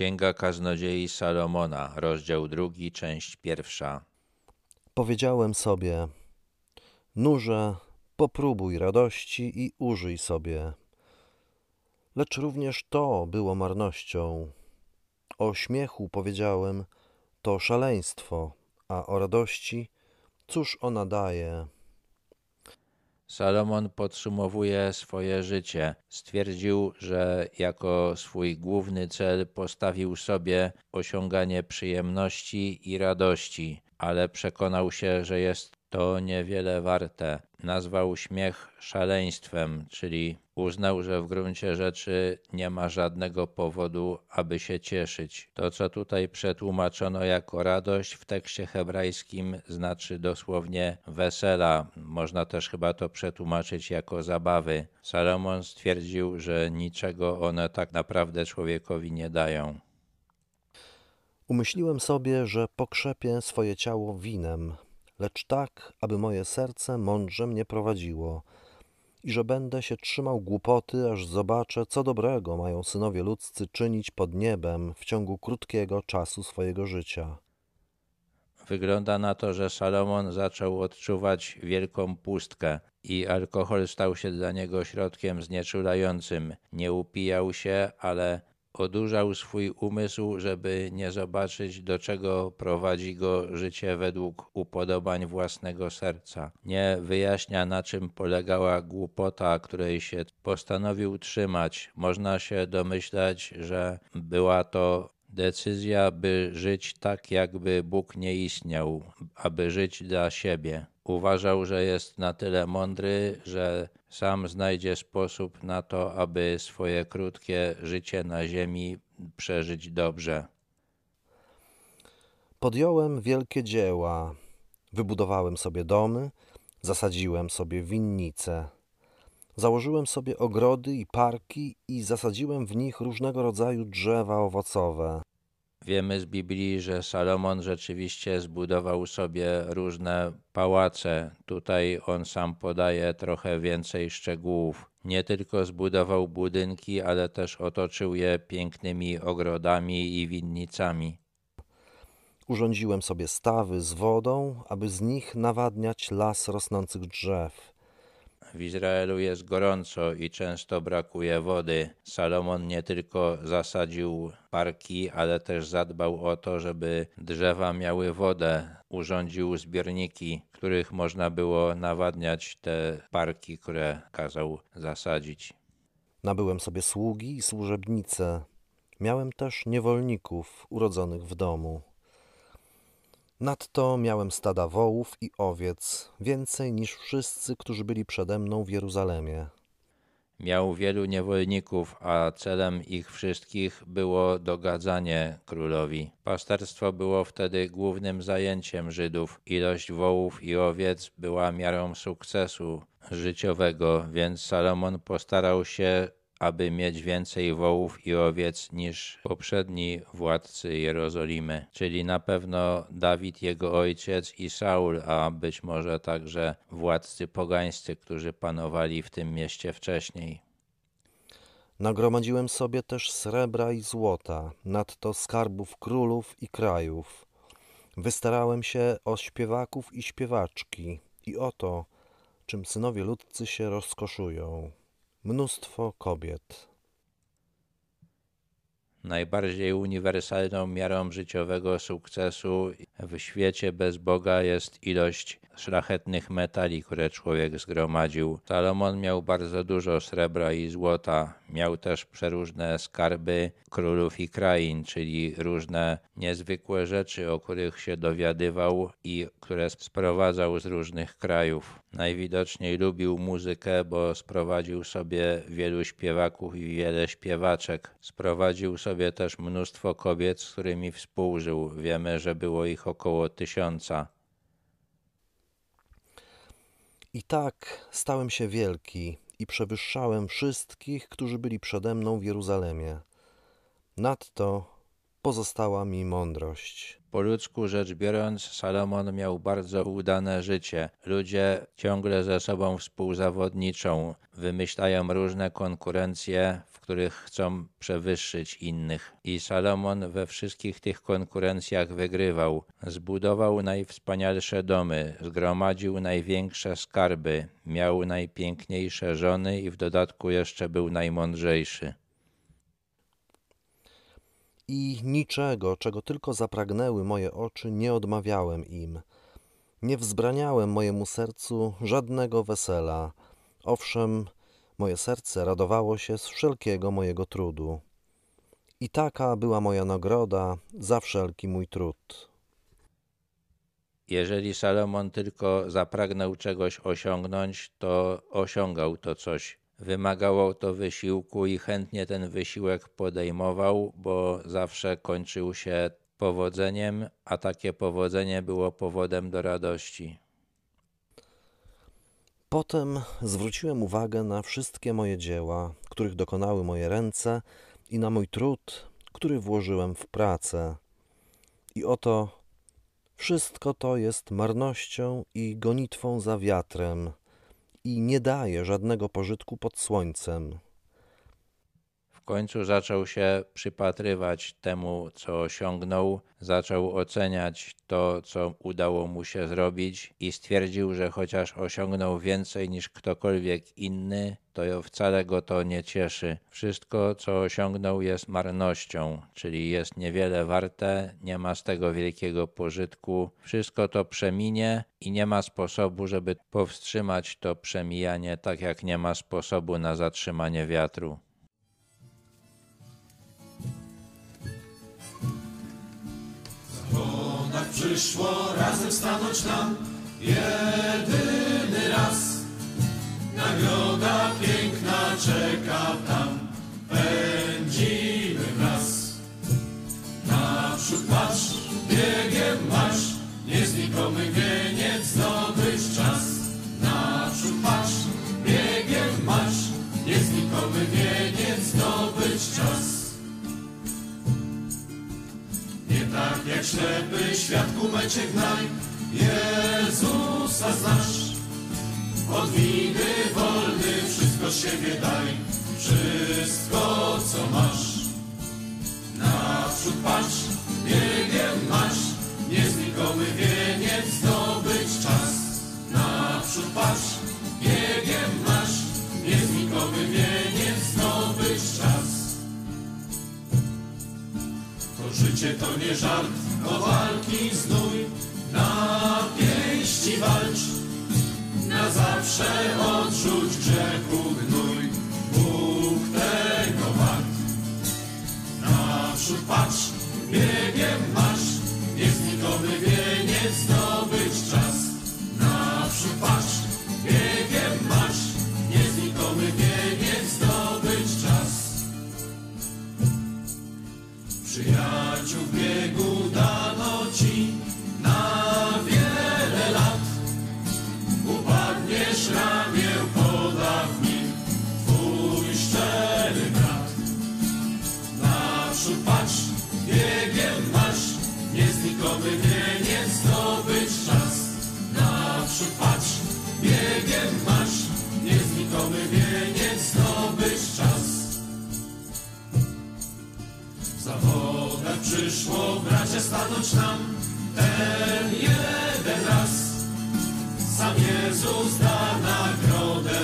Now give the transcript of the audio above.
Księga Kaznodziei Salomona, rozdział drugi, część pierwsza. Powiedziałem sobie: Nurze, popróbuj radości i użyj sobie. Lecz również to było marnością. O śmiechu powiedziałem: To szaleństwo, a o radości, cóż ona daje? Salomon podsumowuje swoje życie. Stwierdził, że jako swój główny cel postawił sobie osiąganie przyjemności i radości, ale przekonał się, że jest to niewiele warte. Nazwał śmiech szaleństwem, czyli uznał, że w gruncie rzeczy nie ma żadnego powodu, aby się cieszyć. To, co tutaj przetłumaczono jako radość w tekście hebrajskim, znaczy dosłownie wesela. Można też chyba to przetłumaczyć jako zabawy. Salomon stwierdził, że niczego one tak naprawdę człowiekowi nie dają. Umyśliłem sobie, że pokrzepię swoje ciało winem, lecz tak, aby moje serce mądrze mnie prowadziło i że będę się trzymał głupoty, aż zobaczę, co dobrego mają synowie ludzcy czynić pod niebem w ciągu krótkiego czasu swojego życia. Wygląda na to, że Salomon zaczął odczuwać wielką pustkę i alkohol stał się dla niego środkiem znieczulającym. Nie upijał się, ale odurzał swój umysł, żeby nie zobaczyć, do czego prowadzi go życie według upodobań własnego serca. Nie wyjaśnia, na czym polegała głupota, której się postanowił trzymać. Można się domyślać, że była to decyzja, by żyć tak, jakby Bóg nie istniał, aby żyć dla siebie. Uważał, że jest na tyle mądry, że sam znajdzie sposób na to, aby swoje krótkie życie na ziemi przeżyć dobrze. Podjąłem wielkie dzieła, wybudowałem sobie domy, zasadziłem sobie winnice, założyłem sobie ogrody i parki i zasadziłem w nich różnego rodzaju drzewa owocowe. Wiemy z Biblii, że Salomon rzeczywiście zbudował sobie różne pałace. Tutaj on sam podaje trochę więcej szczegółów. Nie tylko zbudował budynki, ale też otoczył je pięknymi ogrodami i winnicami. Urządziłem sobie stawy z wodą, aby z nich nawadniać las rosnących drzew. W Izraelu jest gorąco i często brakuje wody. Salomon nie tylko zasadził parki, ale też zadbał o to, żeby drzewa miały wodę. Urządził zbiorniki, których można było nawadniać te parki, które kazał zasadzić. Nabyłem sobie sługi i służebnice. Miałem też niewolników urodzonych w domu. Nadto miałem stada wołów i owiec, więcej niż wszyscy, którzy byli przede mną w Jeruzalemie. Miał wielu niewolników, a celem ich wszystkich było dogadzanie królowi. Pasterstwo było wtedy głównym zajęciem Żydów. Ilość wołów i owiec była miarą sukcesu życiowego, więc Salomon postarał się aby mieć więcej wołów i owiec niż poprzedni władcy Jerozolimy, czyli na pewno Dawid, jego ojciec i Saul, a być może także władcy pogańscy, którzy panowali w tym mieście wcześniej. Nagromadziłem sobie też srebra i złota, nadto skarbów królów i krajów. Wystarałem się o śpiewaków i śpiewaczki i o to, czym synowie ludcy się rozkoszują mnóstwo kobiet. Najbardziej uniwersalną miarą życiowego sukcesu w świecie bez Boga jest ilość szlachetnych metali, które człowiek zgromadził. Salomon miał bardzo dużo srebra i złota. Miał też przeróżne skarby królów i krain, czyli różne niezwykłe rzeczy, o których się dowiadywał i które sprowadzał z różnych krajów. Najwidoczniej lubił muzykę, bo sprowadził sobie wielu śpiewaków i wiele śpiewaczek. Sprowadził sobie też mnóstwo kobiet, z którymi współżył. Wiemy, że było ich około tysiąca. I tak stałem się wielki i przewyższałem wszystkich, którzy byli przede mną w Jeruzalemie. Nadto pozostała mi mądrość. Po ludzku rzecz biorąc, Salomon miał bardzo udane życie. Ludzie ciągle ze sobą współzawodniczą, wymyślają różne konkurencje, w których chcą przewyższyć innych. I Salomon we wszystkich tych konkurencjach wygrywał. Zbudował najwspanialsze domy, zgromadził największe skarby, miał najpiękniejsze żony i w dodatku jeszcze był najmądrzejszy i niczego, czego tylko zapragnęły moje oczy, nie odmawiałem im. Nie wzbraniałem mojemu sercu żadnego wesela. Owszem, moje serce radowało się z wszelkiego mojego trudu. I taka była moja nagroda za wszelki mój trud. Jeżeli Salomon tylko zapragnął czegoś osiągnąć, to osiągał to coś. Wymagało to wysiłku i chętnie ten wysiłek podejmował, bo zawsze kończył się powodzeniem, a takie powodzenie było powodem do radości. Potem zwróciłem uwagę na wszystkie moje dzieła, których dokonały moje ręce, i na mój trud, który włożyłem w pracę. I oto wszystko to jest marnością i gonitwą za wiatrem i nie daje żadnego pożytku pod słońcem. W końcu zaczął się przypatrywać temu, co osiągnął, zaczął oceniać to, co udało mu się zrobić i stwierdził, że chociaż osiągnął więcej niż ktokolwiek inny, to wcale go to nie cieszy. Wszystko, co osiągnął, jest marnością, czyli jest niewiele warte, nie ma z tego wielkiego pożytku. Wszystko to przeminie i nie ma sposobu, żeby powstrzymać to przemijanie, tak jak nie ma sposobu na zatrzymanie wiatru. Przyszło razem stanąć nam jedyny raz. Nagroda piękna czeka tam, pędzimy wraz. Naprzód patrz, biegiem marsz, nieznikomy wieniec zdobyć ślepy świat ku mecie gnaj, Jezusa znasz. Od winy wolny wszystko siebie daj, wszystko co masz. Naprzód patrz, biegiem masz, nieznikomy wieniec zdobyć czas. Naprzód patrz, biegiem masz, nieznikomy wieniec zdobyć czas. To życie to nie żart, to walki znój, na pięści walcz, na zawsze odrzuć grzechu gnój, Bóg tego wart. Naprzód patrz, biegiem masz, nieznikomy wieniec zdobyć czas. Naprzód patrz, biegiem masz, nieznikomy wieniec zdobyć czas. Przyjaciół w Naprzód patrz, biegiem masz, nieznikomy wieniec zdobyć czas. Naprzód patrz, biegiem masz, nieznikomy wieniec zdobyć czas. W przyszło bracia stanąć nam ten jeden raz. Sam Jezus da nagrodę